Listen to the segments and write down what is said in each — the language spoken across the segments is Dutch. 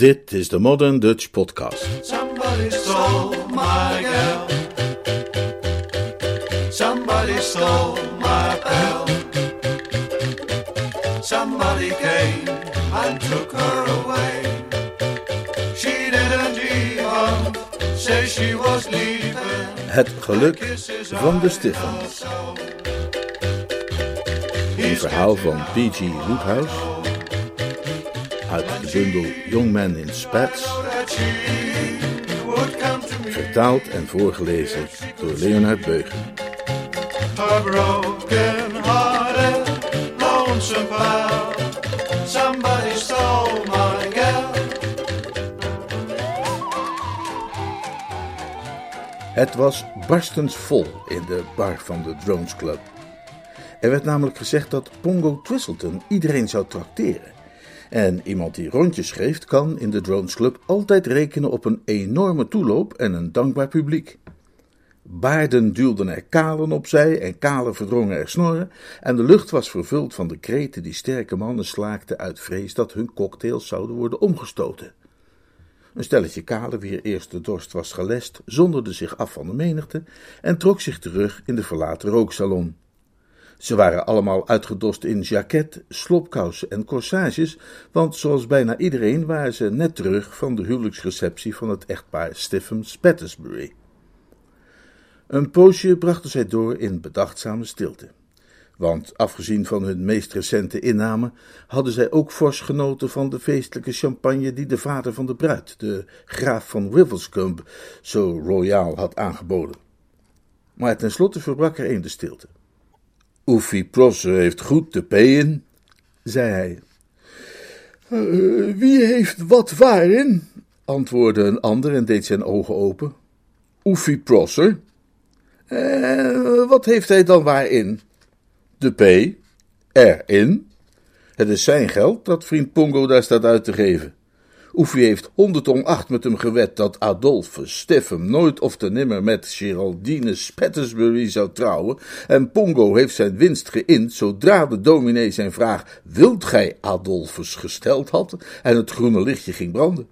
Dit is de Modern Dutch Podcast. Somebody stole my girl. Somebody stole my bell. Somebody came and took her away. She didn't even say she was leaving. Het geluk van de Stiffens. Een verhaal van P.G. Woodhouse. Uit de bundel Young Men in Spats. Vertaald en voorgelezen door Leonard Beugen. Het was barstens vol in de bar van de Drones Club. Er werd namelijk gezegd dat Pongo Twistleton iedereen zou trakteren. En iemand die rondjes schreef kan in de Drones Club altijd rekenen op een enorme toeloop en een dankbaar publiek. Baarden duwden er kalen opzij en kalen verdrongen er snorren en de lucht was vervuld van de kreten die sterke mannen slaakten uit vrees dat hun cocktails zouden worden omgestoten. Een stelletje kalen, wier eerste dorst was gelest, zonderde zich af van de menigte en trok zich terug in de verlaten rooksalon. Ze waren allemaal uitgedost in jacket, slopkousen en corsages, want zoals bijna iedereen waren ze net terug van de huwelijksreceptie van het echtpaar Stiffem Spattersbury. Een poosje brachten zij door in bedachtzame stilte. Want afgezien van hun meest recente inname, hadden zij ook fors genoten van de feestelijke champagne die de vader van de bruid, de graaf van Wivelscombe, zo royaal had aangeboden. Maar tenslotte verbrak er een de stilte. Oefie Prosser heeft goed te peeën, zei hij. "Eh, wie heeft wat waarin? antwoordde een ander en deed zijn ogen open. Oefie Prosser. Eh, wat heeft hij dan waarin? De P. Erin. Het is zijn geld dat vriend Pongo daar staat uit te geven. Oefie heeft honderd om acht met hem gewet dat Adolphe Steffem nooit of te nimmer met Geraldine Spattersbury zou trouwen, en Pongo heeft zijn winst geïnd zodra de dominee zijn vraag wilt gij Adolphus gesteld had en het groene lichtje ging branden.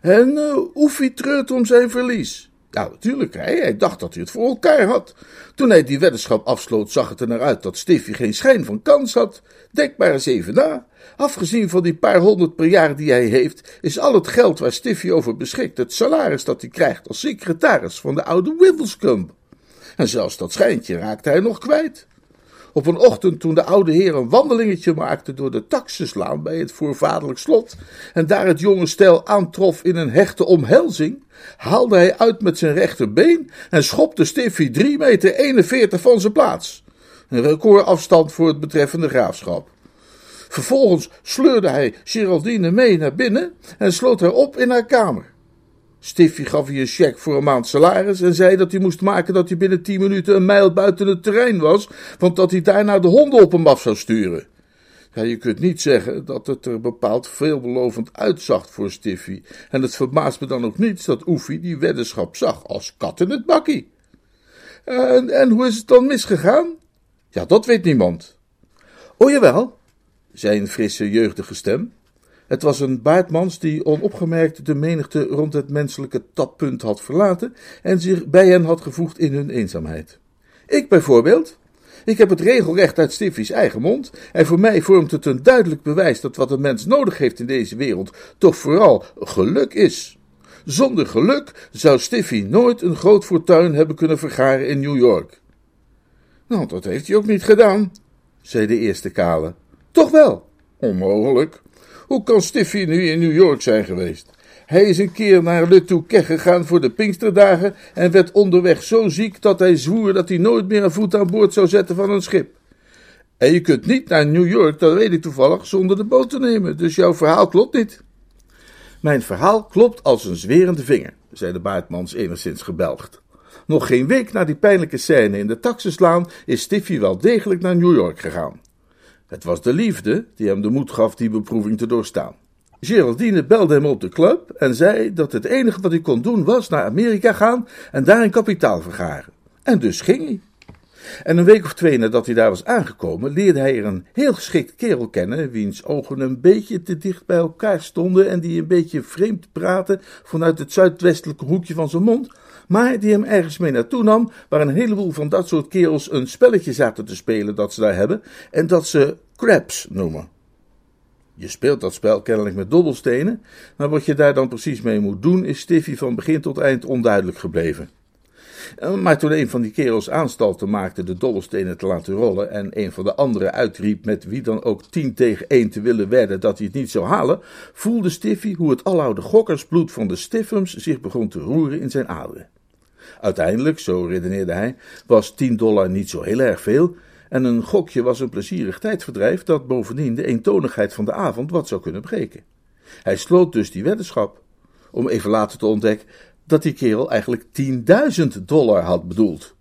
En uh, Oefie treurt om zijn verlies. Nou, natuurlijk, hij, hij dacht dat hij het voor elkaar had. Toen hij die weddenschap afsloot, zag het er naar uit dat Stiffy geen schijn van kans had. Denk maar eens even na. Afgezien van die paar honderd per jaar die hij heeft, is al het geld waar Stiffy over beschikt het salaris dat hij krijgt als secretaris van de oude Wivelscombe. En zelfs dat schijntje raakte hij nog kwijt. Op een ochtend toen de oude heer een wandelingetje maakte door de taxuslaan bij het voorvaderlijk slot en daar het jonge stel aantrof in een hechte omhelzing, haalde hij uit met zijn rechterbeen en schopte Stiffy 3 meter 41 van zijn plaats. Een recordafstand voor het betreffende graafschap. Vervolgens sleurde hij Geraldine mee naar binnen en sloot haar op in haar kamer. Stiffy gaf hij een cheque voor een maand salaris en zei dat hij moest maken dat hij binnen tien minuten een mijl buiten het terrein was, want dat hij daarna de honden op hem af zou sturen. Ja, je kunt niet zeggen dat het er bepaald veelbelovend uitzag voor Stiffy, en het verbaast me dan ook niets dat Oefie die weddenschap zag als kat in het bakkie. En, en hoe is het dan misgegaan? Ja, dat weet niemand. O jawel, zei een frisse, jeugdige stem. Het was een baardmans die onopgemerkt de menigte rond het menselijke tappunt had verlaten en zich bij hen had gevoegd in hun eenzaamheid. Ik bijvoorbeeld. Ik heb het regelrecht uit Stiffy's eigen mond en voor mij vormt het een duidelijk bewijs dat wat een mens nodig heeft in deze wereld toch vooral geluk is. Zonder geluk zou Stiffy nooit een groot fortuin hebben kunnen vergaren in New York. Nou, dat heeft hij ook niet gedaan, zei de eerste kale. Toch wel? Onmogelijk. Hoe kan Stiffy nu in New York zijn geweest? Hij is een keer naar Le gegaan voor de Pinksterdagen en werd onderweg zo ziek dat hij zwoer dat hij nooit meer een voet aan boord zou zetten van een schip. En je kunt niet naar New York, dat weet ik toevallig, zonder de boot te nemen, dus jouw verhaal klopt niet. Mijn verhaal klopt als een zwerende vinger, zei de baardmans enigszins gebelgd. Nog geen week na die pijnlijke scène in de taxislaan is Stiffy wel degelijk naar New York gegaan. Het was de liefde die hem de moed gaf die beproeving te doorstaan. Geraldine belde hem op de club en zei dat het enige wat hij kon doen was naar Amerika gaan en daar een kapitaal vergaren. En dus ging hij. En een week of twee nadat hij daar was aangekomen, leerde hij er een heel geschikt kerel kennen, wiens ogen een beetje te dicht bij elkaar stonden en die een beetje vreemd praatte vanuit het zuidwestelijke hoekje van zijn mond, maar die hem ergens mee naartoe nam, waar een heleboel van dat soort kerels een spelletje zaten te spelen dat ze daar hebben, en dat ze craps noemen. Je speelt dat spel kennelijk met dobbelstenen, maar wat je daar dan precies mee moet doen, is Stiffy van begin tot eind onduidelijk gebleven. Eh, maar toen een van die kerels aanstalten maakte de dobbelstenen te laten rollen en een van de anderen uitriep met wie dan ook tien tegen één te willen wedden dat hij het niet zou halen, voelde Stiffy hoe het aloude gokkersbloed van de Stiffums zich begon te roeren in zijn aderen. Uiteindelijk, zo redeneerde hij, was 10 dollar niet zo heel erg veel, en een gokje was een plezierig tijdverdrijf dat bovendien de eentonigheid van de avond wat zou kunnen breken. Hij sloot dus die weddenschap, om even later te ontdekken dat die kerel eigenlijk 10.000 dollar had bedoeld.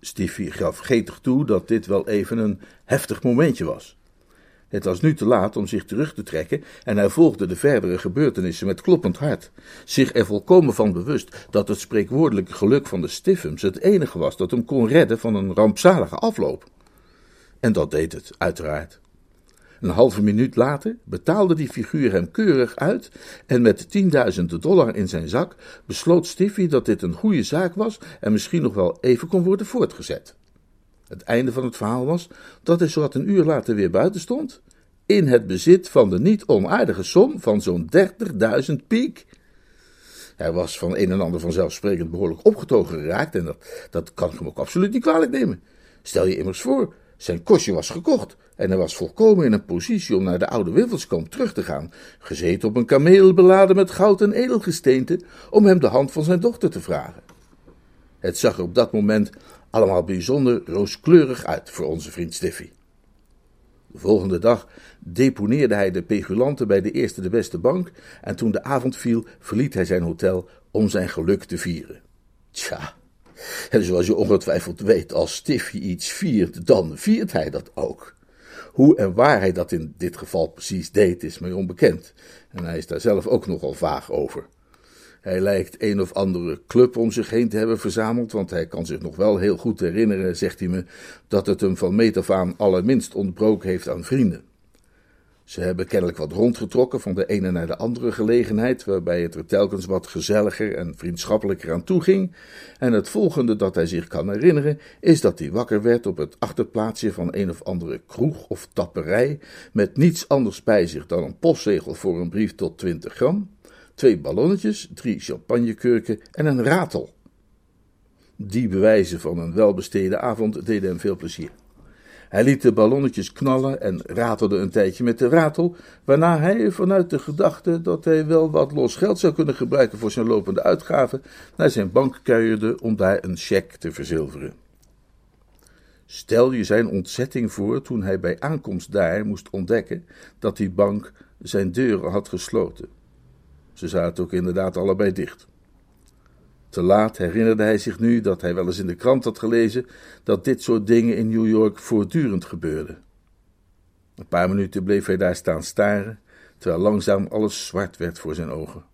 Stiffy gaf getig toe dat dit wel even een heftig momentje was. Het was nu te laat om zich terug te trekken en hij volgde de verdere gebeurtenissen met kloppend hart, zich er volkomen van bewust dat het spreekwoordelijke geluk van de Stiffums het enige was dat hem kon redden van een rampzalige afloop. En dat deed het, uiteraard. Een halve minuut later betaalde die figuur hem keurig uit en met tienduizenden dollar in zijn zak besloot Stiffy dat dit een goede zaak was en misschien nog wel even kon worden voortgezet. Het einde van het verhaal was dat hij zowat een uur later weer buiten stond, in het bezit van de niet onaardige som van zo'n 30.000 piek. Hij was van een en ander vanzelfsprekend behoorlijk opgetogen geraakt en dat, dat kan ik hem ook absoluut niet kwalijk nemen. Stel je immers voor, zijn kostje was gekocht en hij was volkomen in een positie om naar de oude Wiffelskamp terug te gaan, gezeten op een kameel beladen met goud en edelgesteente, om hem de hand van zijn dochter te vragen. Het zag er op dat moment allemaal bijzonder rooskleurig uit voor onze vriend Stiffy. De volgende dag deponeerde hij de pegulanten bij de eerste de beste bank en toen de avond viel verliet hij zijn hotel om zijn geluk te vieren. Tja, en zoals je ongetwijfeld weet, als Stiffy iets viert, dan viert hij dat ook. Hoe en waar hij dat in dit geval precies deed, is mij onbekend. En hij is daar zelf ook nogal vaag over. Hij lijkt een of andere club om zich heen te hebben verzameld, want hij kan zich nog wel heel goed herinneren, zegt hij me, dat het hem van meet af aan allerminst ontbroken heeft aan vrienden. Ze hebben kennelijk wat rondgetrokken van de ene naar de andere gelegenheid, waarbij het er telkens wat gezelliger en vriendschappelijker aan toe ging. En het volgende dat hij zich kan herinneren, is dat hij wakker werd op het achterplaatsje van een of andere kroeg of tapperij, met niets anders bij zich dan een postzegel voor een brief tot 20 gram, twee ballonnetjes, drie champagnekurken en een ratel. Die bewijzen van een welbesteden avond deden hem veel plezier. Hij liet de ballonnetjes knallen en ratelde een tijdje met de ratel, waarna hij vanuit de gedachte dat hij wel wat los geld zou kunnen gebruiken voor zijn lopende uitgaven, naar zijn bank kuierde om daar een cheque te verzilveren. Stel je zijn ontzetting voor toen hij bij aankomst daar moest ontdekken dat die bank zijn deuren had gesloten. Ze zaten ook inderdaad allebei dicht. Te laat herinnerde hij zich nu dat hij wel eens in de krant had gelezen dat dit soort dingen in New York voortdurend gebeurden. Een paar minuten bleef hij daar staan staren, terwijl langzaam alles zwart werd voor zijn ogen.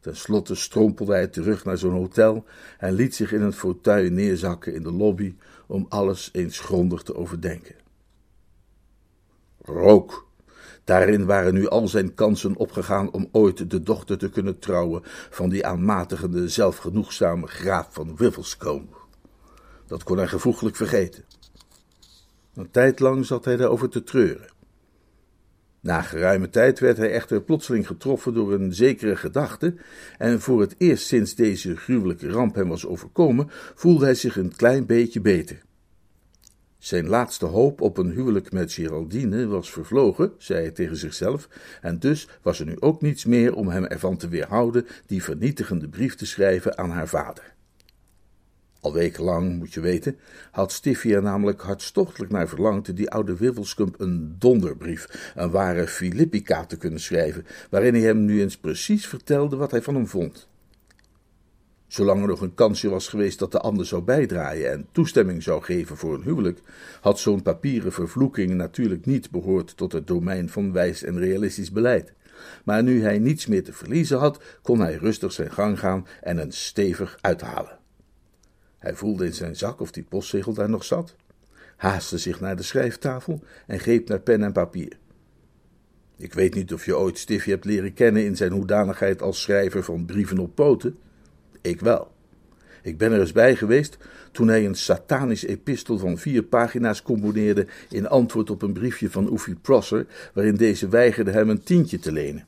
Ten slotte strompelde hij terug naar zijn hotel en liet zich in een fauteuil neerzakken in de lobby om alles eens grondig te overdenken. Rook Daarin waren nu al zijn kansen opgegaan om ooit de dochter te kunnen trouwen van die aanmatigende, zelfgenoegzame graaf van Wiffelscombe. Dat kon hij gevoeglijk vergeten. Een tijd lang zat hij daarover te treuren. Na geruime tijd werd hij echter plotseling getroffen door een zekere gedachte, en voor het eerst sinds deze gruwelijke ramp hem was overkomen, voelde hij zich een klein beetje beter. Zijn laatste hoop op een huwelijk met Geraldine was vervlogen, zei hij tegen zichzelf, en dus was er nu ook niets meer om hem ervan te weerhouden die vernietigende brief te schrijven aan haar vader. Al wekenlang, moet je weten, had Stiffy er namelijk hartstochtelijk naar verlangd die oude Wiffelskump een donderbrief, een ware Filippica te kunnen schrijven, waarin hij hem nu eens precies vertelde wat hij van hem vond. Zolang er nog een kansje was geweest dat de ander zou bijdraaien en toestemming zou geven voor een huwelijk, had zo'n papieren vervloeking natuurlijk niet behoord tot het domein van wijs en realistisch beleid. Maar nu hij niets meer te verliezen had, kon hij rustig zijn gang gaan en een stevig uithalen. Hij voelde in zijn zak of die postzegel daar nog zat, haastte zich naar de schrijftafel en greep naar pen en papier. Ik weet niet of je ooit Stiffy hebt leren kennen in zijn hoedanigheid als schrijver van brieven op poten. Ik wel. Ik ben er eens bij geweest toen hij een satanisch epistel van vier pagina's componeerde in antwoord op een briefje van Oefie Prosser, waarin deze weigerde hem een tientje te lenen.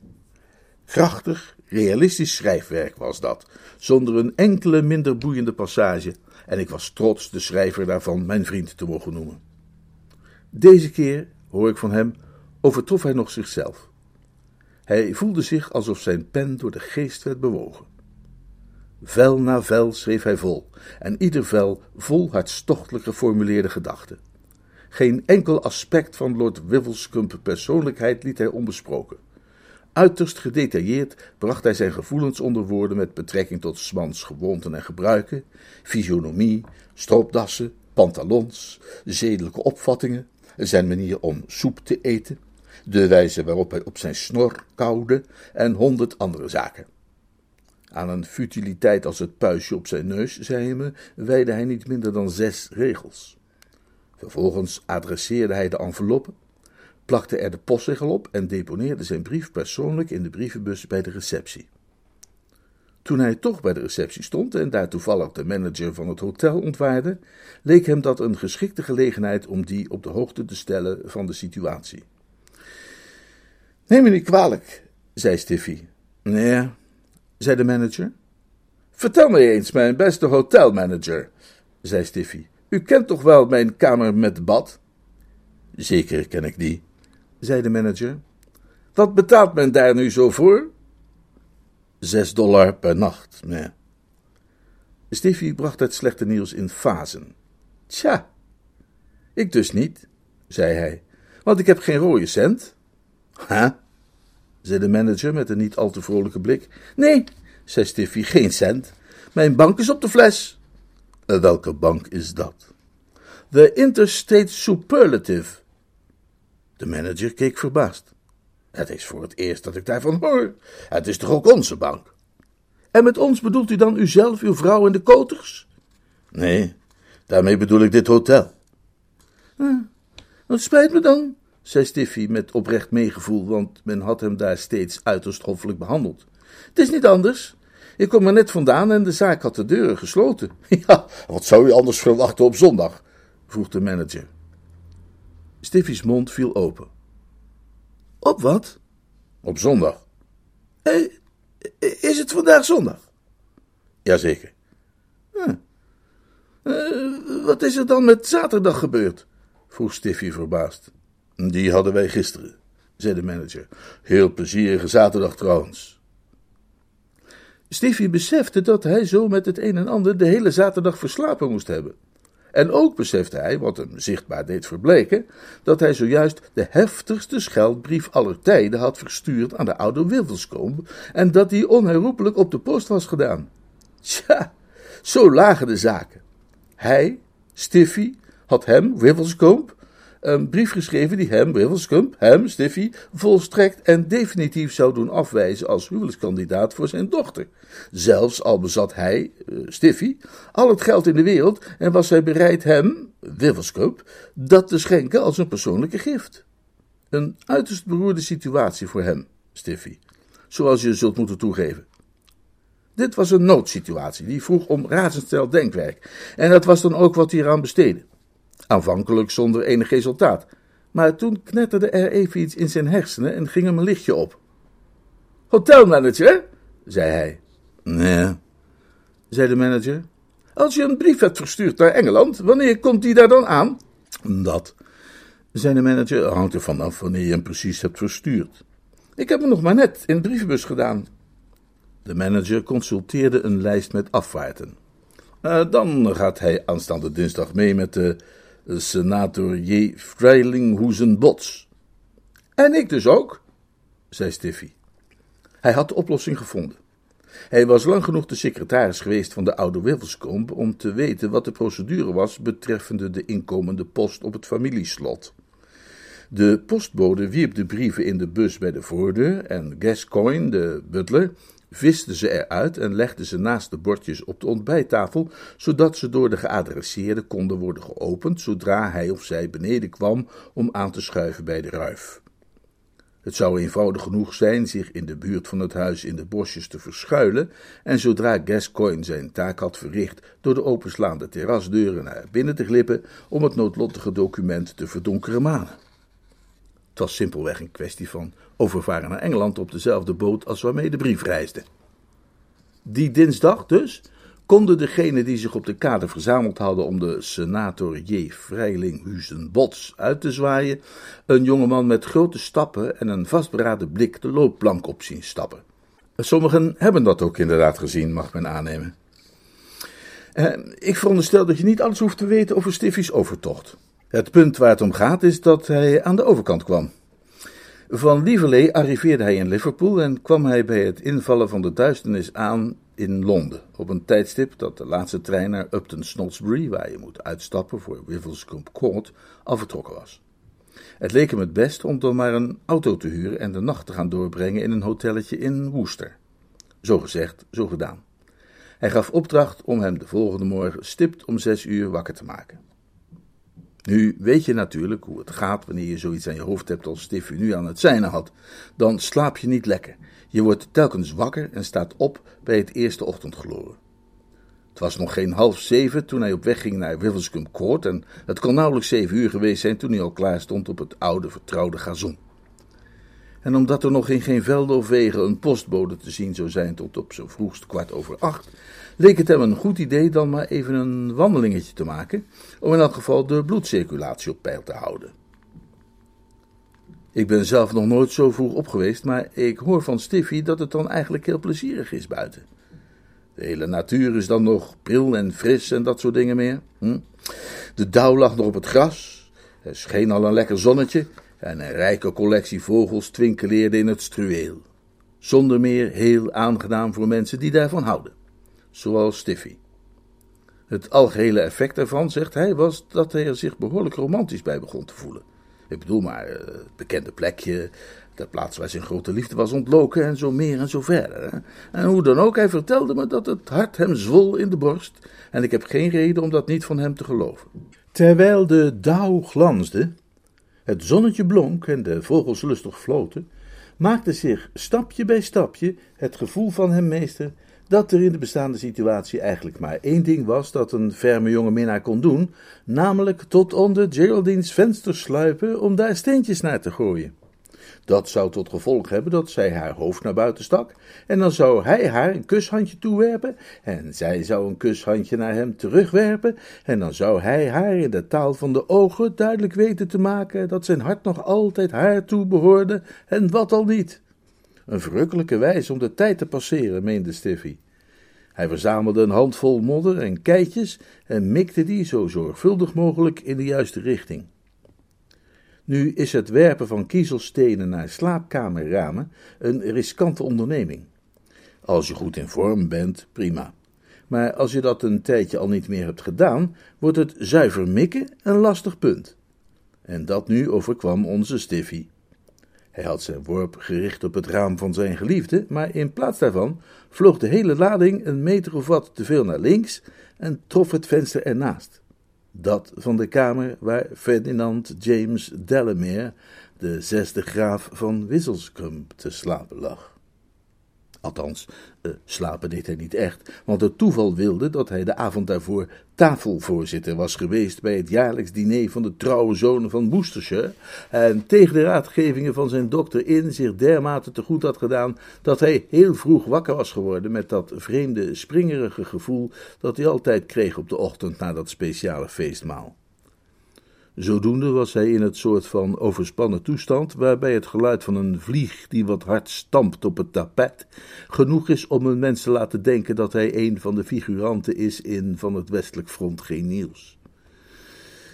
Krachtig, realistisch schrijfwerk was dat, zonder een enkele minder boeiende passage, en ik was trots de schrijver daarvan mijn vriend te mogen noemen. Deze keer, hoor ik van hem, overtrof hij nog zichzelf. Hij voelde zich alsof zijn pen door de geest werd bewogen. Vel na vel schreef hij vol, en ieder vel vol hartstochtelijk geformuleerde gedachten. Geen enkel aspect van Lord Wivelscump persoonlijkheid liet hij onbesproken. Uiterst gedetailleerd bracht hij zijn gevoelens onder woorden met betrekking tot Smans gewoonten en gebruiken, fysionomie, stropdassen, pantalons, zedelijke opvattingen, zijn manier om soep te eten, de wijze waarop hij op zijn snor kauwde en honderd andere zaken. Aan een futiliteit als het puistje op zijn neus, zei hij me, wijde hij niet minder dan zes regels. Vervolgens adresseerde hij de enveloppe, plakte er de postzegel op en deponeerde zijn brief persoonlijk in de brievenbus bij de receptie. Toen hij toch bij de receptie stond en daar toevallig de manager van het hotel ontwaarde, leek hem dat een geschikte gelegenheid om die op de hoogte te stellen van de situatie. Neem me niet kwalijk, zei Stiffy. Nee, zei de manager. Vertel me eens, mijn beste hotelmanager, zei Stiffy. U kent toch wel mijn kamer met bad? Zeker ken ik die, zei de manager. Wat betaalt men daar nu zo voor? Zes dollar per nacht, nee. Stiffy bracht het slechte nieuws in fasen. Tja, ik dus niet, zei hij, want ik heb geen rode cent. Huh? Zei de manager met een niet al te vrolijke blik. Nee, zei Stiffy, geen cent. Mijn bank is op de fles. Uh, welke bank is dat? The Interstate Superlative. De manager keek verbaasd. Het is voor het eerst dat ik daarvan hoor. Het is toch ook onze bank? En met ons bedoelt u dan uzelf, uw vrouw en de koters? Nee, daarmee bedoel ik dit hotel. Wat spijt me dan, zei Stiffy met oprecht meegevoel, want men had hem daar steeds uiterst hoffelijk behandeld. Het is niet anders. Ik kom er net vandaan en de zaak had de deuren gesloten. Ja, wat zou u anders verwachten op zondag? vroeg de manager. Stiffy's mond viel open. Op wat? Op zondag. Eh, is het vandaag zondag? Jazeker. Hm. Uh, wat is er dan met zaterdag gebeurd? vroeg Stiffy verbaasd. Die hadden wij gisteren, zei de manager. Heel plezierige zaterdag trouwens. Stiffy besefte dat hij zo met het een en ander de hele zaterdag verslapen moest hebben. En ook besefte hij, wat hem zichtbaar deed verbleken, dat hij zojuist de heftigste scheldbrief aller tijden had verstuurd aan de oude Wildelscombe en dat die onherroepelijk op de post was gedaan. Tja, zo lagen de zaken. Hij, Stiffy, had hem, Wivelscombe, een brief geschreven die hem, Wivelscump, hem, Stiffy, volstrekt en definitief zou doen afwijzen als huwelijkskandidaat voor zijn dochter. Zelfs al bezat hij, uh, Stiffy, al het geld in de wereld en was hij bereid hem, Wivelscump, dat te schenken als een persoonlijke gift. Een uiterst beroerde situatie voor hem, Stiffy, zoals je zult moeten toegeven. Dit was een noodsituatie, die vroeg om razendstel denkwerk, en dat was dan ook wat hij eraan besteedde. Aanvankelijk zonder enig resultaat, maar toen knetterde er even iets in zijn hersenen en ging hem een lichtje op. Hotelmanager, zei hij. Nee, zei de manager. Als je een brief hebt verstuurd naar Engeland, wanneer komt die daar dan aan? Dat, zei de manager, hangt er vanaf wanneer je hem precies hebt verstuurd. Ik heb hem nog maar net in de brievenbus gedaan. De manager consulteerde een lijst met afvaarten. Uh, dan gaat hij aanstaande dinsdag mee met de senator J. Freilinghuizen-Bots. En ik dus ook, zei Stiffy. Hij had de oplossing gevonden. Hij was lang genoeg de secretaris geweest van de oude Wivelscombe om te weten wat de procedure was betreffende de inkomende post op het familieslot. De postbode wierp de brieven in de bus bij de voordeur en Gascoigne, de butler, viste ze eruit en legde ze naast de bordjes op de ontbijttafel, zodat ze door de geadresseerde konden worden geopend zodra hij of zij beneden kwam om aan te schuiven bij de ruif. Het zou eenvoudig genoeg zijn zich in de buurt van het huis in de bosjes te verschuilen, en zodra Gascoigne zijn taak had verricht door de openslaande terrasdeuren naar binnen te glippen om het noodlottige document te verdonkeren manen. Het was simpelweg een kwestie van overvaren naar Engeland op dezelfde boot als waarmee de brief reisde. Die dinsdag dus konden degenen die zich op de kade verzameld hadden om de senator J. Vrijlinghuizen Bots uit te zwaaien, een jongeman met grote stappen en een vastberaden blik de loopplank op zien stappen. Sommigen hebben dat ook inderdaad gezien, mag men aannemen. Eh, ik veronderstel dat je niet alles hoeft te weten over Stiffy's overtocht. Het punt waar het om gaat is dat hij aan de overkant kwam. Van Lieverlee arriveerde hij in Liverpool en kwam hij bij het invallen van de duisternis aan in Londen, op een tijdstip dat de laatste trein naar Upton Snodsbury, waar je moet uitstappen voor Wivelscombe Court, al vertrokken was. Het leek hem het best om dan maar een auto te huren en de nacht te gaan doorbrengen in een hotelletje in Worcester. Zo gezegd, zo gedaan. Hij gaf opdracht om hem de volgende morgen stipt om zes uur wakker te maken. Nu weet je natuurlijk hoe het gaat wanneer je zoiets aan je hoofd hebt als Stiffy nu aan het zijne had. Dan slaap je niet lekker. Je wordt telkens wakker en staat op bij het eerste ochtendgloren. Het was nog geen half zeven toen hij op weg ging naar Wivelscombe Court en het kon nauwelijks zeven uur geweest zijn toen hij al klaar stond op het oude vertrouwde gazon. En omdat er nog in geen velden of wegen een postbode te zien zou zijn tot op zo vroegst kwart over acht, leek het hem een goed idee dan maar even een wandelingetje te maken, om in elk geval de bloedcirculatie op peil te houden. Ik ben zelf nog nooit zo vroeg op geweest, maar ik hoor van Stiffy dat het dan eigenlijk heel plezierig is buiten. De hele natuur is dan nog pril en fris en dat soort dingen meer. Hm? De dauw lag nog op het gras, er scheen al een lekker zonnetje en een rijke collectie vogels twinkeleerde in het struweel. Zonder meer heel aangenaam voor mensen die daarvan houden, zoals Stiffy. Het algehele effect ervan, zegt hij, was dat hij er zich behoorlijk romantisch bij begon te voelen. Ik bedoel maar, eh, het bekende plekje, de plaats waar zijn grote liefde was ontloken en zo meer en zo verder. En hoe dan ook, hij vertelde me dat het hart hem zwol in de borst en ik heb geen reden om dat niet van hem te geloven. Terwijl de dauw glansde, het zonnetje blonk en de vogels lustig floten, maakte zich stapje bij stapje het gevoel van hem meester dat er in de bestaande situatie eigenlijk maar één ding was dat een ferme jonge minnaar kon doen, namelijk tot onder Geraldine's venster sluipen om daar steentjes naar te gooien. Dat zou tot gevolg hebben dat zij haar hoofd naar buiten stak, en dan zou hij haar een kushandje toewerpen, en zij zou een kushandje naar hem terugwerpen, en dan zou hij haar in de taal van de ogen duidelijk weten te maken dat zijn hart nog altijd haar toebehoorde, en wat al niet. Een verrukkelijke wijze om de tijd te passeren, meende Stiffy. Hij verzamelde een handvol modder en keitjes en mikte die zo zorgvuldig mogelijk in de juiste richting. Nu is het werpen van kiezelstenen naar slaapkamerramen een riskante onderneming. Als je goed in vorm bent, prima. Maar als je dat een tijdje al niet meer hebt gedaan, wordt het zuiver mikken een lastig punt. En dat nu overkwam onze Stiffy. Hij had zijn worp gericht op het raam van zijn geliefde, maar in plaats daarvan vloog de hele lading een meter of wat te veel naar links en trof het venster ernaast. Dat van de kamer waar Ferdinand James Delamere, de zesde graaf van Wisselscump, te slapen lag. Althans, uh, slapen deed hij niet echt, want het toeval wilde dat hij de avond daarvoor tafelvoorzitter was geweest bij het jaarlijks diner van de trouwe zonen van Worcestershire en tegen de raadgevingen van zijn dokter in zich dermate te goed had gedaan dat hij heel vroeg wakker was geworden met dat vreemde springerige gevoel dat hij altijd kreeg op de ochtend na dat speciale feestmaal. Zodoende was hij in het soort van overspannen toestand waarbij het geluid van een vlieg die wat hard stampt op het tapijt genoeg is om een mens te laten denken dat hij een van de figuranten is in van het westelijk front geen nieuws.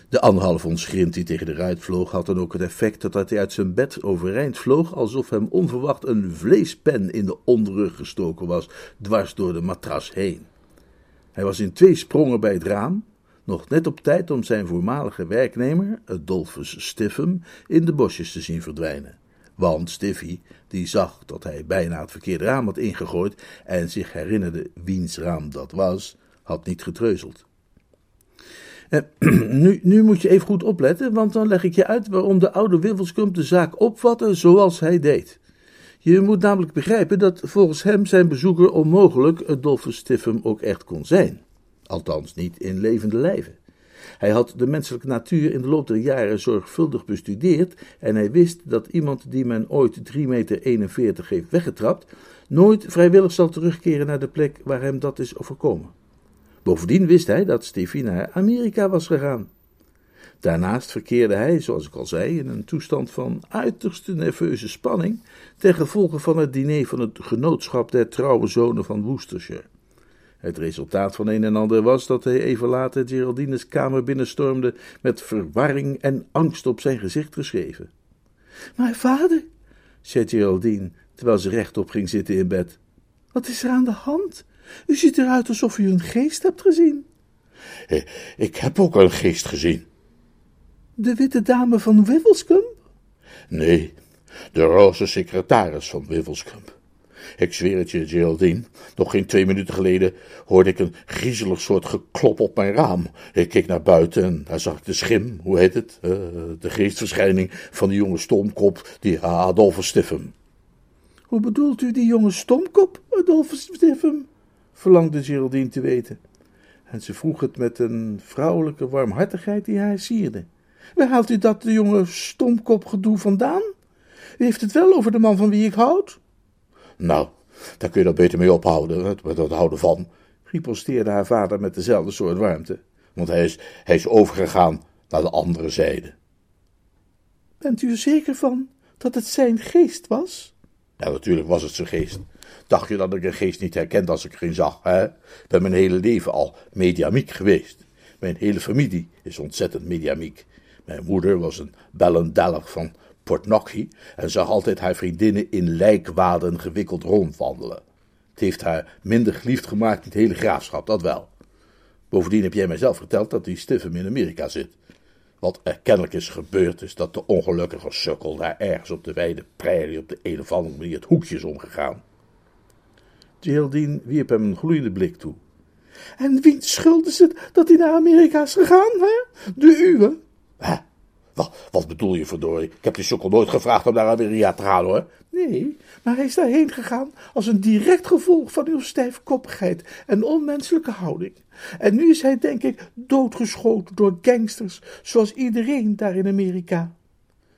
De anderhalf ons die tegen de ruit vloog had dan ook het effect dat hij uit zijn bed overeind vloog alsof hem onverwacht een vleespen in de onderrug gestoken was, dwars door de matras heen. Hij was in twee sprongen bij het raam, nog net op tijd om zijn voormalige werknemer, Adolphus Stiffem, in de bosjes te zien verdwijnen. Want Stiffy, die zag dat hij bijna het verkeerde raam had ingegooid en zich herinnerde wiens raam dat was, had niet getreuzeld. Eh, nu, nu moet je even goed opletten, want dan leg ik je uit waarom de oude Wiffelskump de zaak opvatte zoals hij deed. Je moet namelijk begrijpen dat volgens hem zijn bezoeker onmogelijk Adolphus Stiffem ook echt kon zijn. Althans niet in levende lijven. Hij had de menselijke natuur in de loop der jaren zorgvuldig bestudeerd en hij wist dat iemand die men ooit 3,41 meter heeft weggetrapt, nooit vrijwillig zal terugkeren naar de plek waar hem dat is overkomen. Bovendien wist hij dat Steffi naar Amerika was gegaan. Daarnaast verkeerde hij, zoals ik al zei, in een toestand van uiterste nerveuze spanning ten gevolge van het diner van het genootschap der trouwe zonen van Worcestershire. Het resultaat van een en ander was dat hij even later Geraldines kamer binnenstormde met verwarring en angst op zijn gezicht geschreven. Maar vader, zei Geraldine, terwijl ze rechtop ging zitten in bed, wat is er aan de hand? U ziet eruit alsof u een geest hebt gezien. Eh, ik heb ook een geest gezien. De witte dame van Wiffelscombe? Nee, de roze secretaris van Wiffelscombe. Ik zweer het je, Geraldine. Nog geen twee minuten geleden hoorde ik een griezelig soort geklop op mijn raam. Ik keek naar buiten en daar zag ik de schim, hoe heet het? Uh, de geestverschijning van die jonge stomkop, die Adolphus Stiffem. Hoe bedoelt u die jonge stomkop, Adolphus Stiffem? verlangde Geraldine te weten. En ze vroeg het met een vrouwelijke warmhartigheid die haar sierde. Waar haalt u dat de jonge stomkop gedoe vandaan? U heeft het wel over de man van wie ik houd? Nou, daar kun je dat beter mee ophouden, met dat houden van, riposteerde haar vader met dezelfde soort warmte, want hij is, hij is overgegaan naar de andere zijde. Bent u er zeker van dat het zijn geest was? Ja, natuurlijk was het zijn geest. Dacht je dat ik een geest niet herkende als ik er geen zag, hè? Ik ben mijn hele leven al mediamiek geweest. Mijn hele familie is ontzettend mediamiek. Mijn moeder was een bellendellig van Portnocky en zag altijd haar vriendinnen in lijkwaden gewikkeld rondwandelen. Het heeft haar minder geliefd gemaakt het hele graafschap, dat wel. Bovendien heb jij mij zelf verteld dat die Stiffem in Amerika zit. Wat er kennelijk is gebeurd, is dat de ongelukkige sukkel daar ergens op de wijde prairie op de een of andere manier het hoekje is omgegaan. Geraldine wierp hem een gloeiende blik toe. En wiens schuld is het dat hij naar Amerika is gegaan, hè? De uwe? Hè? Wat, wat bedoel je, verdorie? Ik heb die sukkel nooit gevraagd om naar Amerika te gaan, hoor. Nee, maar hij is daarheen gegaan als een direct gevolg van uw stijfkoppigheid en onmenselijke houding. En nu is hij, denk ik, doodgeschoten door gangsters, zoals iedereen daar in Amerika.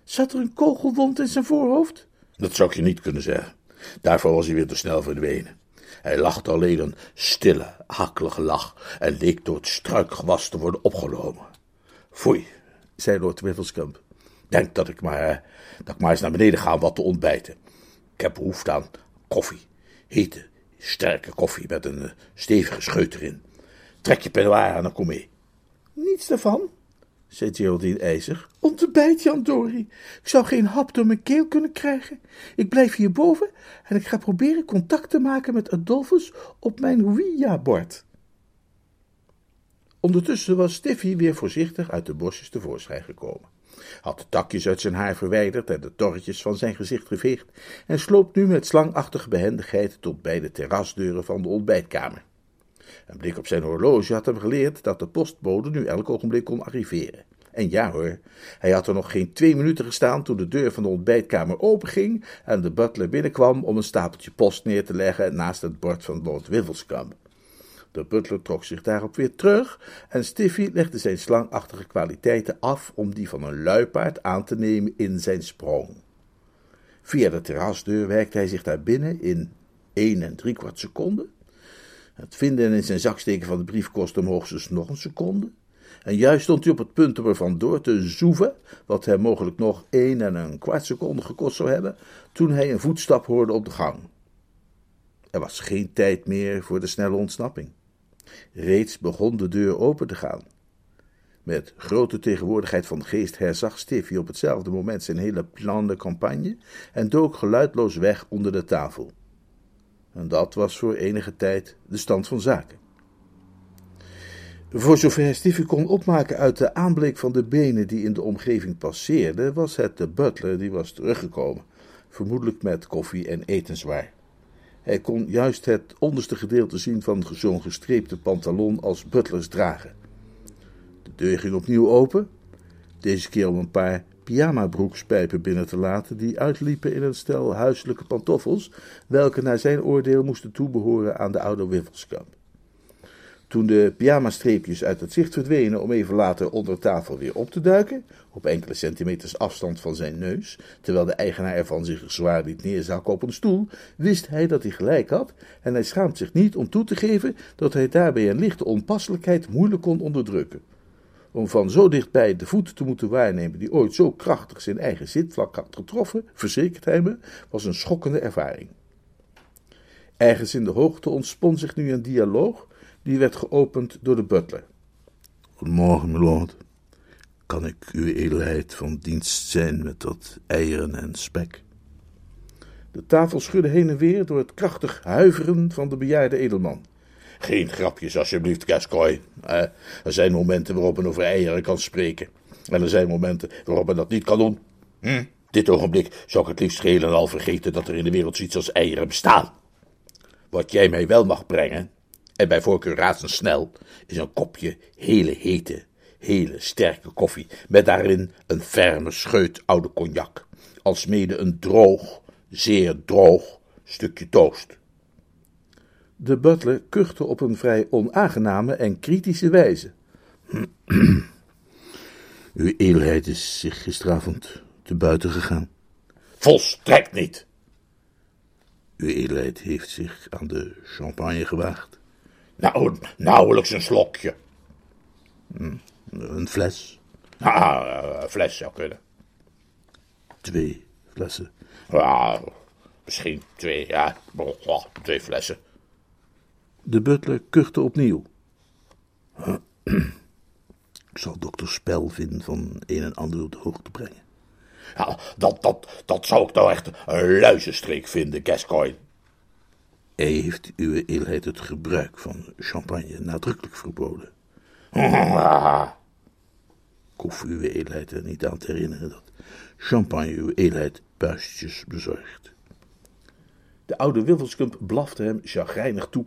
Zat er een kogelwond in zijn voorhoofd? Dat zou ik je niet kunnen zeggen. Daarvoor was hij weer te snel verdwenen. Hij lachte alleen een stille, akelige lach en leek door het struikgewas te worden opgenomen. Foei, zei Lord Wiffelscamp. Denk dat ik maar, dat ik maar eens naar beneden ga om wat te ontbijten. Ik heb behoefte aan koffie. Hete, sterke koffie met een uh, stevige scheut erin. Trek je peignoir aan en kom mee. Niets daarvan, zei Geraldine ijzig. Ontbijt, Jan Dori. Ik zou geen hap door mijn keel kunnen krijgen. Ik blijf hierboven en ik ga proberen contact te maken met Adolphus op mijn Ouija-bord. Ondertussen was Stiffy weer voorzichtig uit de bosjes tevoorschijn gekomen. Had de takjes uit zijn haar verwijderd en de torretjes van zijn gezicht geveegd en sloop nu met slangachtige behendigheid tot bij de terrasdeuren van de ontbijtkamer. Een blik op zijn horloge had hem geleerd dat de postbode nu elk ogenblik kon arriveren. En ja hoor, hij had er nog geen twee minuten gestaan toen de deur van de ontbijtkamer openging en de butler binnenkwam om een stapeltje post neer te leggen naast het bord van Lord Wiffelscombe. De butler trok zich daarop weer terug en Stiffy legde zijn slangachtige kwaliteiten af om die van een luipaard aan te nemen in zijn sprong. Via de terrasdeur werkte hij zich daar binnen in één en driekwart seconden. Het vinden en in zijn zak steken van de brief kostte hem hoogstens nog een seconde. En juist stond hij op het punt om er vandoor te zoeven, wat hem mogelijk nog één en een kwart seconde gekost zou hebben, toen hij een voetstap hoorde op de gang. Er was geen tijd meer voor de snelle ontsnapping. Reeds begon de deur open te gaan. Met grote tegenwoordigheid van geest herzag Stiffy op hetzelfde moment zijn hele plan de campagne en dook geluidloos weg onder de tafel. En dat was voor enige tijd de stand van zaken. Voor zover Stiffy kon opmaken uit de aanblik van de benen die in de omgeving passeerden, was het de butler die was teruggekomen, vermoedelijk met koffie en etenswaar. Hij kon juist het onderste gedeelte zien van zo'n gestreepte pantalon als butlers dragen. De deur ging opnieuw open, deze keer om een paar pyjama-broekspijpen binnen te laten die uitliepen in een stel huiselijke pantoffels, welke naar zijn oordeel moesten toebehoren aan de oude Wiffelskamp. Toen de pyjama-streepjes uit het zicht verdwenen om even later onder tafel weer op te duiken, op enkele centimeters afstand van zijn neus, terwijl de eigenaar ervan zich zwaar liet neerzakken op een stoel, wist hij dat hij gelijk had en hij schaamt zich niet om toe te geven dat hij daarbij een lichte onpasselijkheid moeilijk kon onderdrukken. Om van zo dichtbij de voet te moeten waarnemen die ooit zo krachtig zijn eigen zitvlak had getroffen, verzekert hij me, was een schokkende ervaring. Ergens in de hoogte ontspon zich nu een dialoog, die werd geopend door de butler. Goedemorgen, milord. Kan ik uw edelheid van dienst zijn met dat eieren en spek? De tafel schudde heen en weer door het krachtig huiveren van de bejaarde edelman. Geen grapjes, alsjeblieft, Gascoigne. er zijn momenten waarop men over eieren kan spreken. En er zijn momenten waarop men dat niet kan doen. Hm? Dit ogenblik zou ik het liefst geheel en al vergeten dat er in de wereld zoiets als eieren bestaan. Wat jij mij wel mag brengen, en bij voorkeur razendsnel, is een kopje hele hete, hele sterke koffie, met daarin een ferme scheut oude cognac, alsmede een droog, zeer droog stukje toast. De butler kuchte op een vrij onaangename en kritische wijze. Uw edelheid is zich gisteravond te buiten gegaan. Volstrekt niet. Uw edelheid heeft zich aan de champagne gewaagd. Nou, nauwelijks een slokje. Hm, een fles? Ah, een fles zou kunnen. Twee flessen? Ja, misschien twee, ja, twee flessen. De butler kuchte opnieuw. Ik zal dokter Spel vinden van een en ander op de hoogte brengen. Ja, dat, dat, dat zou ik nou echt een luizenstreek vinden, Gascoigne. Hij heeft uw edelheid het gebruik van champagne nadrukkelijk verboden. Ik hoef uw edelheid er niet aan te herinneren dat champagne uw edelheid buistjes bezorgt. De oude Wiffelskump blafte hem chagrijnig toe.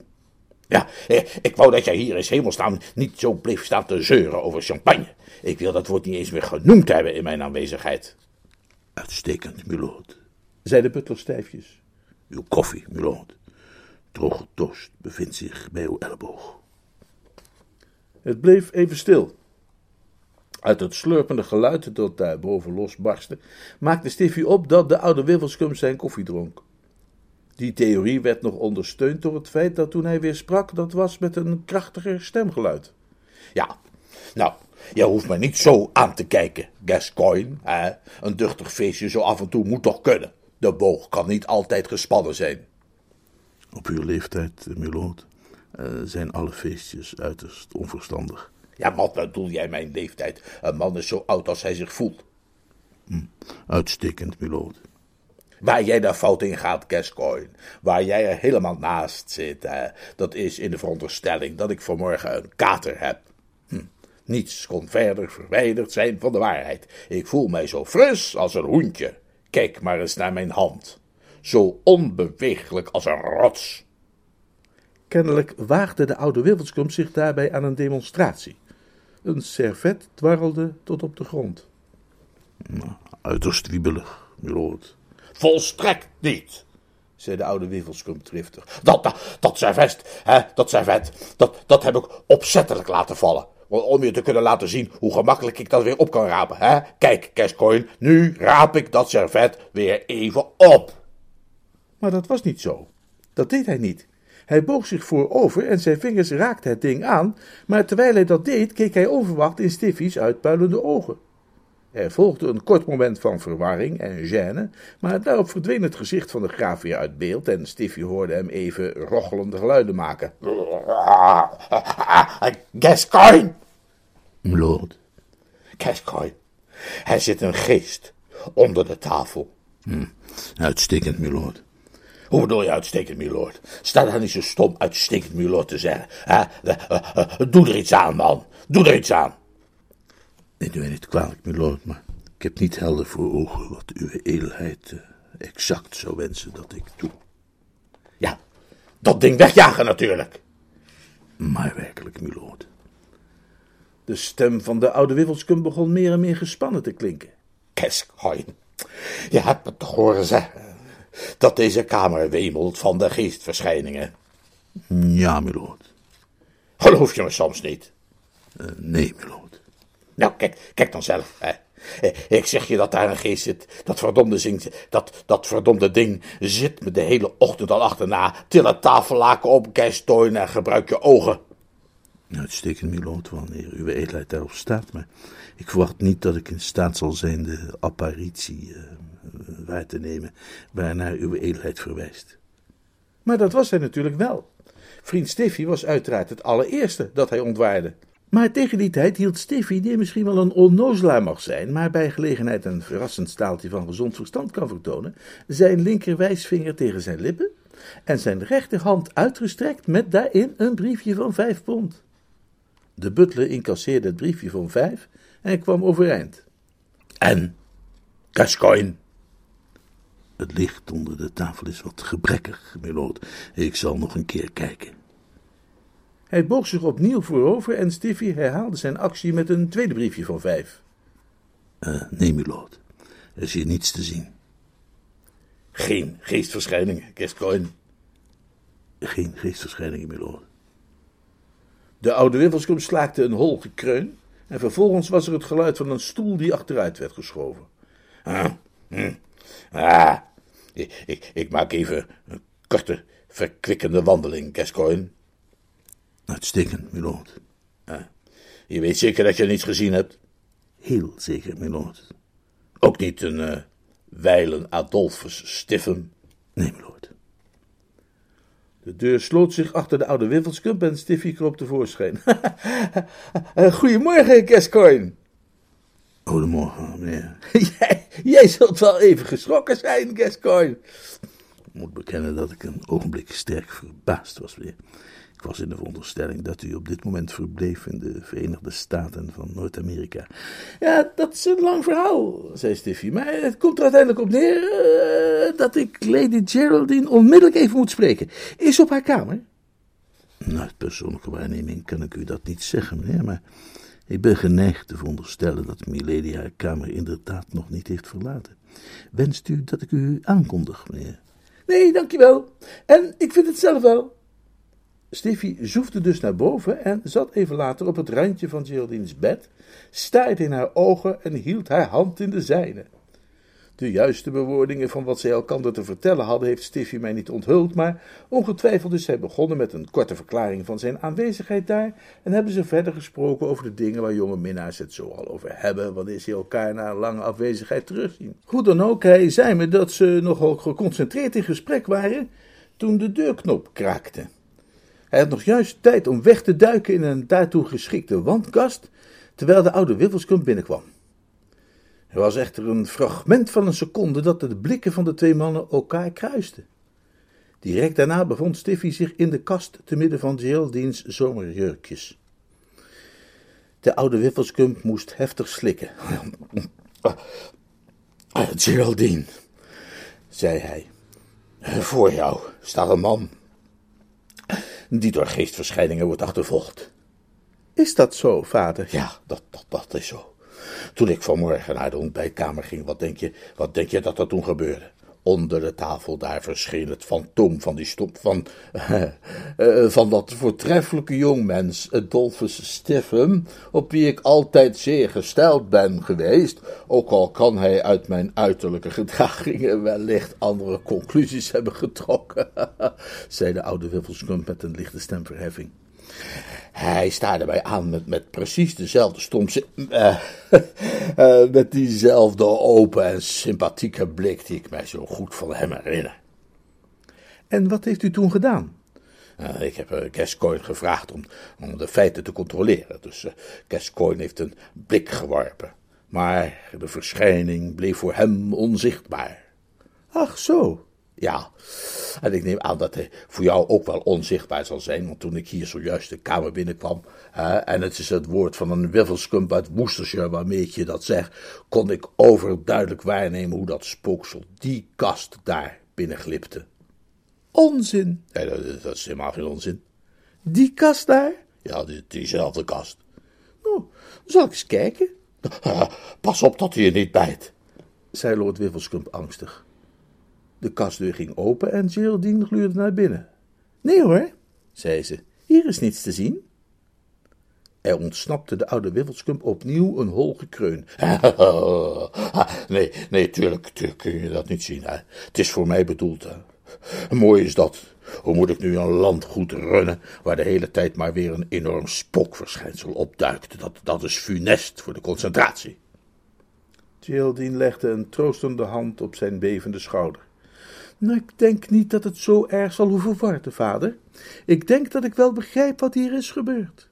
Ja, eh, ik wou dat jij hier in hemelsnaam niet zo bleef staan te zeuren over champagne. Ik wil dat woord niet eens meer genoemd hebben in mijn aanwezigheid. Uitstekend, milord, zei de butler stijfjes. Uw koffie, milord. Droge toast bevindt zich bij uw elleboog. Het bleef even stil. Uit het slurpende geluid dat daar boven losbarstte, maakte Stiffy op dat de oude Wiffelskum zijn koffie dronk. Die theorie werd nog ondersteund door het feit dat toen hij weer sprak, dat was met een krachtiger stemgeluid. Ja, nou, je hoeft me niet zo aan te kijken, Gascoigne. Hè? Een duchtig feestje zo af en toe moet toch kunnen. De boog kan niet altijd gespannen zijn. Op uw leeftijd, milord, uh, zijn alle feestjes uiterst onverstandig. Ja, wat bedoel jij mijn leeftijd? Een man is zo oud als hij zich voelt. Hm, uitstekend, milord. Waar jij daar fout in gaat, Gascoigne, waar jij er helemaal naast zit, hè, dat is in de veronderstelling dat ik vanmorgen een kater heb. Hm. Niets kon verder verwijderd zijn van de waarheid. Ik voel mij zo fris als een hoentje. Kijk maar eens naar mijn hand. Zo onbeweeglijk als een rots. Kennelijk waagde de oude Wiffelskum zich daarbij aan een demonstratie. Een servet dwarrelde tot op de grond. Nou, uiterst wiebelig, milord. Volstrekt niet, zei de oude Wiffelskum driftig. Dat, dat, dat servet, hè, dat servet, dat, dat heb ik opzettelijk laten vallen. Om je te kunnen laten zien hoe gemakkelijk ik dat weer op kan rapen. Hè? Kijk, Cashcoin, nu raap ik dat servet weer even op. Maar dat was niet zo. Dat deed hij niet. Hij boog zich voorover en zijn vingers raakten het ding aan, maar terwijl hij dat deed, keek hij onverwacht in Stiffy's uitpuilende ogen. Er volgde een kort moment van verwarring en gêne, maar daarop verdween het gezicht van de graaf weer uit beeld en Stiffy hoorde hem even rochelende geluiden maken. Gascoigne! Lord. Gascoigne, er zit een geest onder de tafel. Hm, uitstekend, milord. Hoe bedoel je uitstekend, milord? Sta daar niet zo stom uitstekend, milord, te zeggen. Eh, eh, doe er iets aan, man. Doe er iets aan. U mij niet kwalijk, milord, maar ik heb niet helder voor ogen wat uw edelheid uh, exact zou wensen dat ik doe. Ja, dat ding wegjagen natuurlijk. Maar werkelijk, milord. De stem van de oude Wiffelskum begon meer en meer gespannen te klinken. Kescoin, je hebt me toch horen zeggen dat deze kamer wemelt van de geestverschijningen. Ja, milord. Geloof je me soms niet? Uh, nee, milord. Nou, kijk, kijk dan zelf. Hè. Ik zeg je dat daar een geest zit. Dat verdomde, zing, dat, dat verdomde ding zit me de hele ochtend al achterna. Til het tafellaken op, kijstoin en gebruik je ogen. Uitstekend, milord, wanneer uw edelheid daarop staat. Maar ik verwacht niet dat ik in staat zal zijn de apparitie uh, waar te nemen waarnaar uw edelheid verwijst. Maar dat was hij natuurlijk wel. Vriend Stiffy was uiteraard het allereerste dat hij ontwaarde. Maar tegen die tijd hield Stiffy, die misschien wel een onnozelaar mag zijn, maar bij gelegenheid een verrassend staaltje van gezond verstand kan vertonen, zijn linkerwijsvinger tegen zijn lippen en zijn rechterhand uitgestrekt met daarin een briefje van vijf pond. De butler incasseerde het briefje van vijf en kwam overeind. En? Gascoigne? Het licht onder de tafel is wat gebrekkig, milord. Ik zal nog een keer kijken. Hij boog zich opnieuw voorover en Stiffy herhaalde zijn actie met een tweede briefje van vijf. Uh, nee, milord. Er is hier niets te zien. Geen geestverschijningen, Gascoigne. Geen geestverschijningen, milord. De oude Wiffelskum slaakte een hol gekreun en vervolgens was er het geluid van een stoel die achteruit werd geschoven. Ah, hm. ah ik, ik, ik, maak even een korte, verkwikkende wandeling, Gascoigne. Uitstekend, milord. Ah, je weet zeker dat je niets gezien hebt? Heel zeker, milord. Ook niet een uh, wijlen Adolphus Stiffen? Nee, milord. De deur sloot zich achter de oude Wiffelskump en Stiffy kroop tevoorschijn. Goedemorgen, Gascoigne. Goedemorgen, meneer. jij, jij zult wel even geschrokken zijn, Gascoigne. Ik moet bekennen dat ik een ogenblik sterk verbaasd was, meneer. Ik was in de veronderstelling dat u op dit moment verbleef in de Verenigde Staten van Noord-Amerika. Ja, dat is een lang verhaal, zei Stiffy. Maar het komt er uiteindelijk op neer uh, dat ik Lady Geraldine onmiddellijk even moet spreken. Is op haar kamer? Nou, uit persoonlijke waarneming kan ik u dat niet zeggen, meneer, maar ik ben geneigd te veronderstellen dat Milady haar kamer inderdaad nog niet heeft verlaten. Wenst u dat ik u aankondig, meneer? Nee, dankjewel. En ik vind het zelf wel. Stiffy zoefde dus naar boven en zat even later op het randje van Geraldine's bed, staarde in haar ogen en hield haar hand in de zijne. De juiste bewoordingen van wat zij elkander te vertellen hadden, heeft Stiffy mij niet onthuld, maar ongetwijfeld is zij begonnen met een korte verklaring van zijn aanwezigheid daar en hebben ze verder gesproken over de dingen waar jonge minnaars het zo al over hebben, wanneer ze elkaar na een lange afwezigheid terugzien. Goed dan ook, hij zei me dat ze nogal geconcentreerd in gesprek waren toen de deurknop kraakte. Hij had nog juist tijd om weg te duiken in een daartoe geschikte wandkast, terwijl de oude Wiffelskump binnenkwam. Er was echter een fragment van een seconde dat de blikken van de twee mannen elkaar kruisten. Direct daarna bevond Stiffy zich in de kast te midden van Geraldine's zomerjurkjes. De oude Wiffelskump moest heftig slikken. Geraldine, zei hij, voor jou staat een man die door geestverschijningen wordt achtervolgd. Is dat zo, vader? Ja, dat, dat, dat is zo. Toen ik vanmorgen naar de ontbijtkamer ging, wat denk je, wat denk je dat er toen gebeurde? Onder de tafel daar verscheen het fantoom van die stop van, uh, van dat voortreffelijke jongmens, Adolphus Stiffen, op wie ik altijd zeer gesteld ben geweest, ook al kan hij uit mijn uiterlijke gedragingen wellicht andere conclusies hebben getrokken, zei de oude Wiffelskump met een lichte stemverheffing. Hij staarde mij aan met, met precies dezelfde stomse. Uh, uh, met diezelfde open en sympathieke blik die ik mij zo goed van hem herinner. En wat heeft u toen gedaan? Uh, ik heb Gascoigne gevraagd om, om de feiten te controleren. Dus Gascoigne heeft een blik geworpen. Maar de verschijning bleef voor hem onzichtbaar. Ach zo, Ja, en ik neem aan dat hij voor jou ook wel onzichtbaar zal zijn, want toen ik hier zojuist de kamer binnenkwam, en het is het woord van een wiffelskump uit Worcestershire waarmee ik je dat zeg, kon ik overduidelijk waarnemen hoe dat spooksel die kast daar binnenglipte. Onzin. Nee, dat, dat is helemaal geen onzin. Die kast daar? Ja, die, diezelfde kast. Nou, zal ik eens kijken? Pas op dat hij je niet bijt, zei Lord Wiffelskump angstig. De kastdeur ging open en Geraldine gluurde naar binnen. Nee hoor, zei ze, hier is niets te zien. Er ontsnapte de oude Wiffelskump opnieuw een hol gekreun. nee, nee, tuurlijk, tuurlijk kun je dat niet zien. Hè. Het is voor mij bedoeld. Hè. Mooi is dat. Hoe moet ik nu een landgoed runnen waar de hele tijd maar weer een enorm spookverschijnsel opduikt? Dat, dat is funest voor de concentratie. Geraldine legde een troostende hand op zijn bevende schouder. Nou, ik denk niet dat het zo erg zal hoeven worden, vader. Ik denk dat ik wel begrijp wat hier is gebeurd.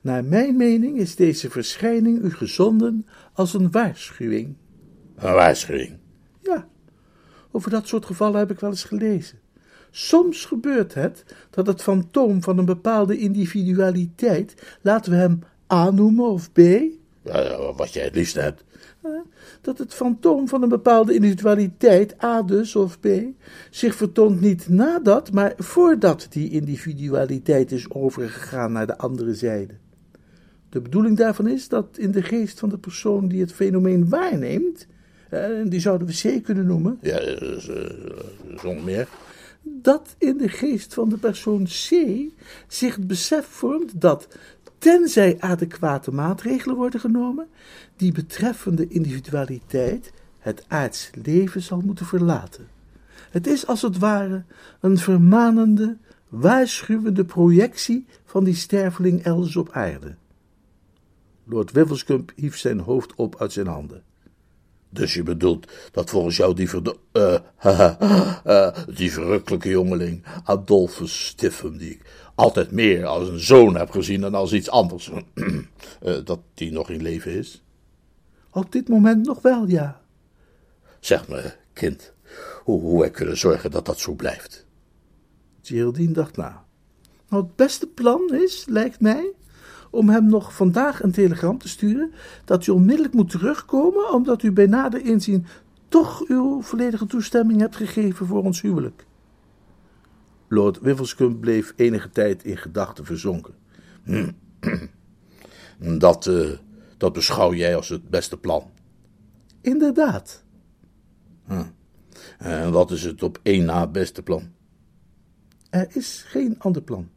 Naar mijn mening is deze verschijning u gezonden als een waarschuwing. Een waarschuwing? Ja, over dat soort gevallen heb ik wel eens gelezen. Soms gebeurt het dat het fantoom van een bepaalde individualiteit, laten we hem A noemen of B. Ja, wat jij het liefst hebt. Dat het fantoom van een bepaalde individualiteit, A dus of B, zich vertoont niet nadat, maar voordat die individualiteit is overgegaan naar de andere zijde. De bedoeling daarvan is dat in de geest van de persoon die het fenomeen waarneemt, en die zouden we C kunnen noemen. Ja, zonder meer dat in de geest van de persoon C zich het besef vormt dat, tenzij adequate maatregelen worden genomen, die betreffende individualiteit het aards leven zal moeten verlaten. Het is als het ware een vermanende, waarschuwende projectie van die sterveling elders op aarde. Lord Wifflescump hief zijn hoofd op uit zijn handen. Dus je bedoelt dat volgens jou die, verd uh, uh, die verrukkelijke jongeling, Adolphus Stiffem, die ik altijd meer als een zoon heb gezien dan als iets anders, uh, dat die nog in leven is? Op dit moment nog wel, ja. Zeg me, kind, hoe, hoe wij kunnen zorgen dat dat zo blijft. Geraldine dacht na. Nou, het beste plan is, lijkt mij, om hem nog vandaag een telegram te sturen dat u onmiddellijk moet terugkomen, omdat u bij nader inzien toch uw volledige toestemming hebt gegeven voor ons huwelijk. Lord Wifflescombe bleef enige tijd in gedachten verzonken. Dat, uh, dat beschouw jij als het beste plan. Inderdaad. Hm. En wat is het op één na beste plan? Er is geen ander plan.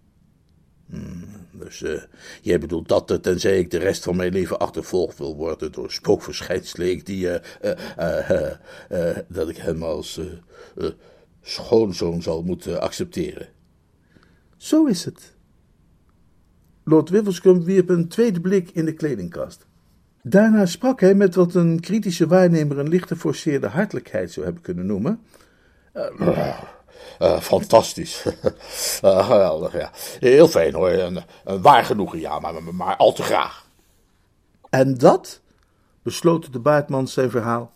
Hmm, dus uh, jij bedoelt dat, uh, tenzij ik de rest van mijn leven achtervolgd wil worden door spookverschijnselen, die, uh, dat ik hem als schoonzoon zal moeten accepteren. Zo is het. Lord Wifflescombe wierp een tweede blik in de kledingkast. Daarna sprak hij met wat een kritische waarnemer een licht geforceerde hartelijkheid zou hebben kunnen noemen. Uh, fantastisch. uh, geweldig, ja. Heel fijn hoor. Een, een waar genoegen, ja, maar, maar, maar, al te graag. En dat, besloot de baardman zijn verhaal,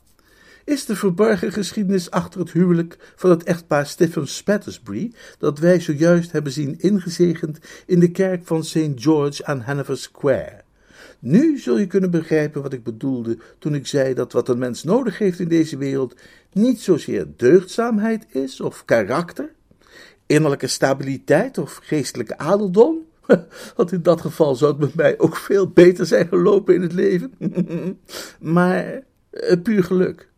is de verborgen geschiedenis achter het huwelijk van het echtpaar Stephen Spattersbury, dat wij zojuist hebben zien ingezegend in de kerk van St. George aan Hanover Square. Nu zul je kunnen begrijpen wat ik bedoelde toen ik zei dat wat een mens nodig heeft in deze wereld niet zozeer deugdzaamheid is of karakter, innerlijke stabiliteit of geestelijke adeldom. Want in dat geval zou het met mij ook veel beter zijn gelopen in het leven. maar eh, puur geluk.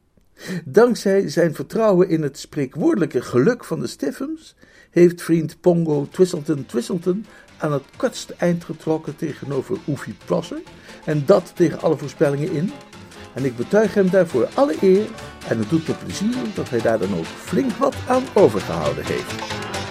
Dankzij zijn vertrouwen in het spreekwoordelijke geluk van de Stiffums heeft vriend Pongo Twistleton Twistleton aan het kortste eind getrokken tegenover Oefie Prosser en dat tegen alle voorspellingen in. En ik betuig hem daarvoor alle eer en het doet me plezier dat hij daar dan ook flink wat aan overgehouden heeft.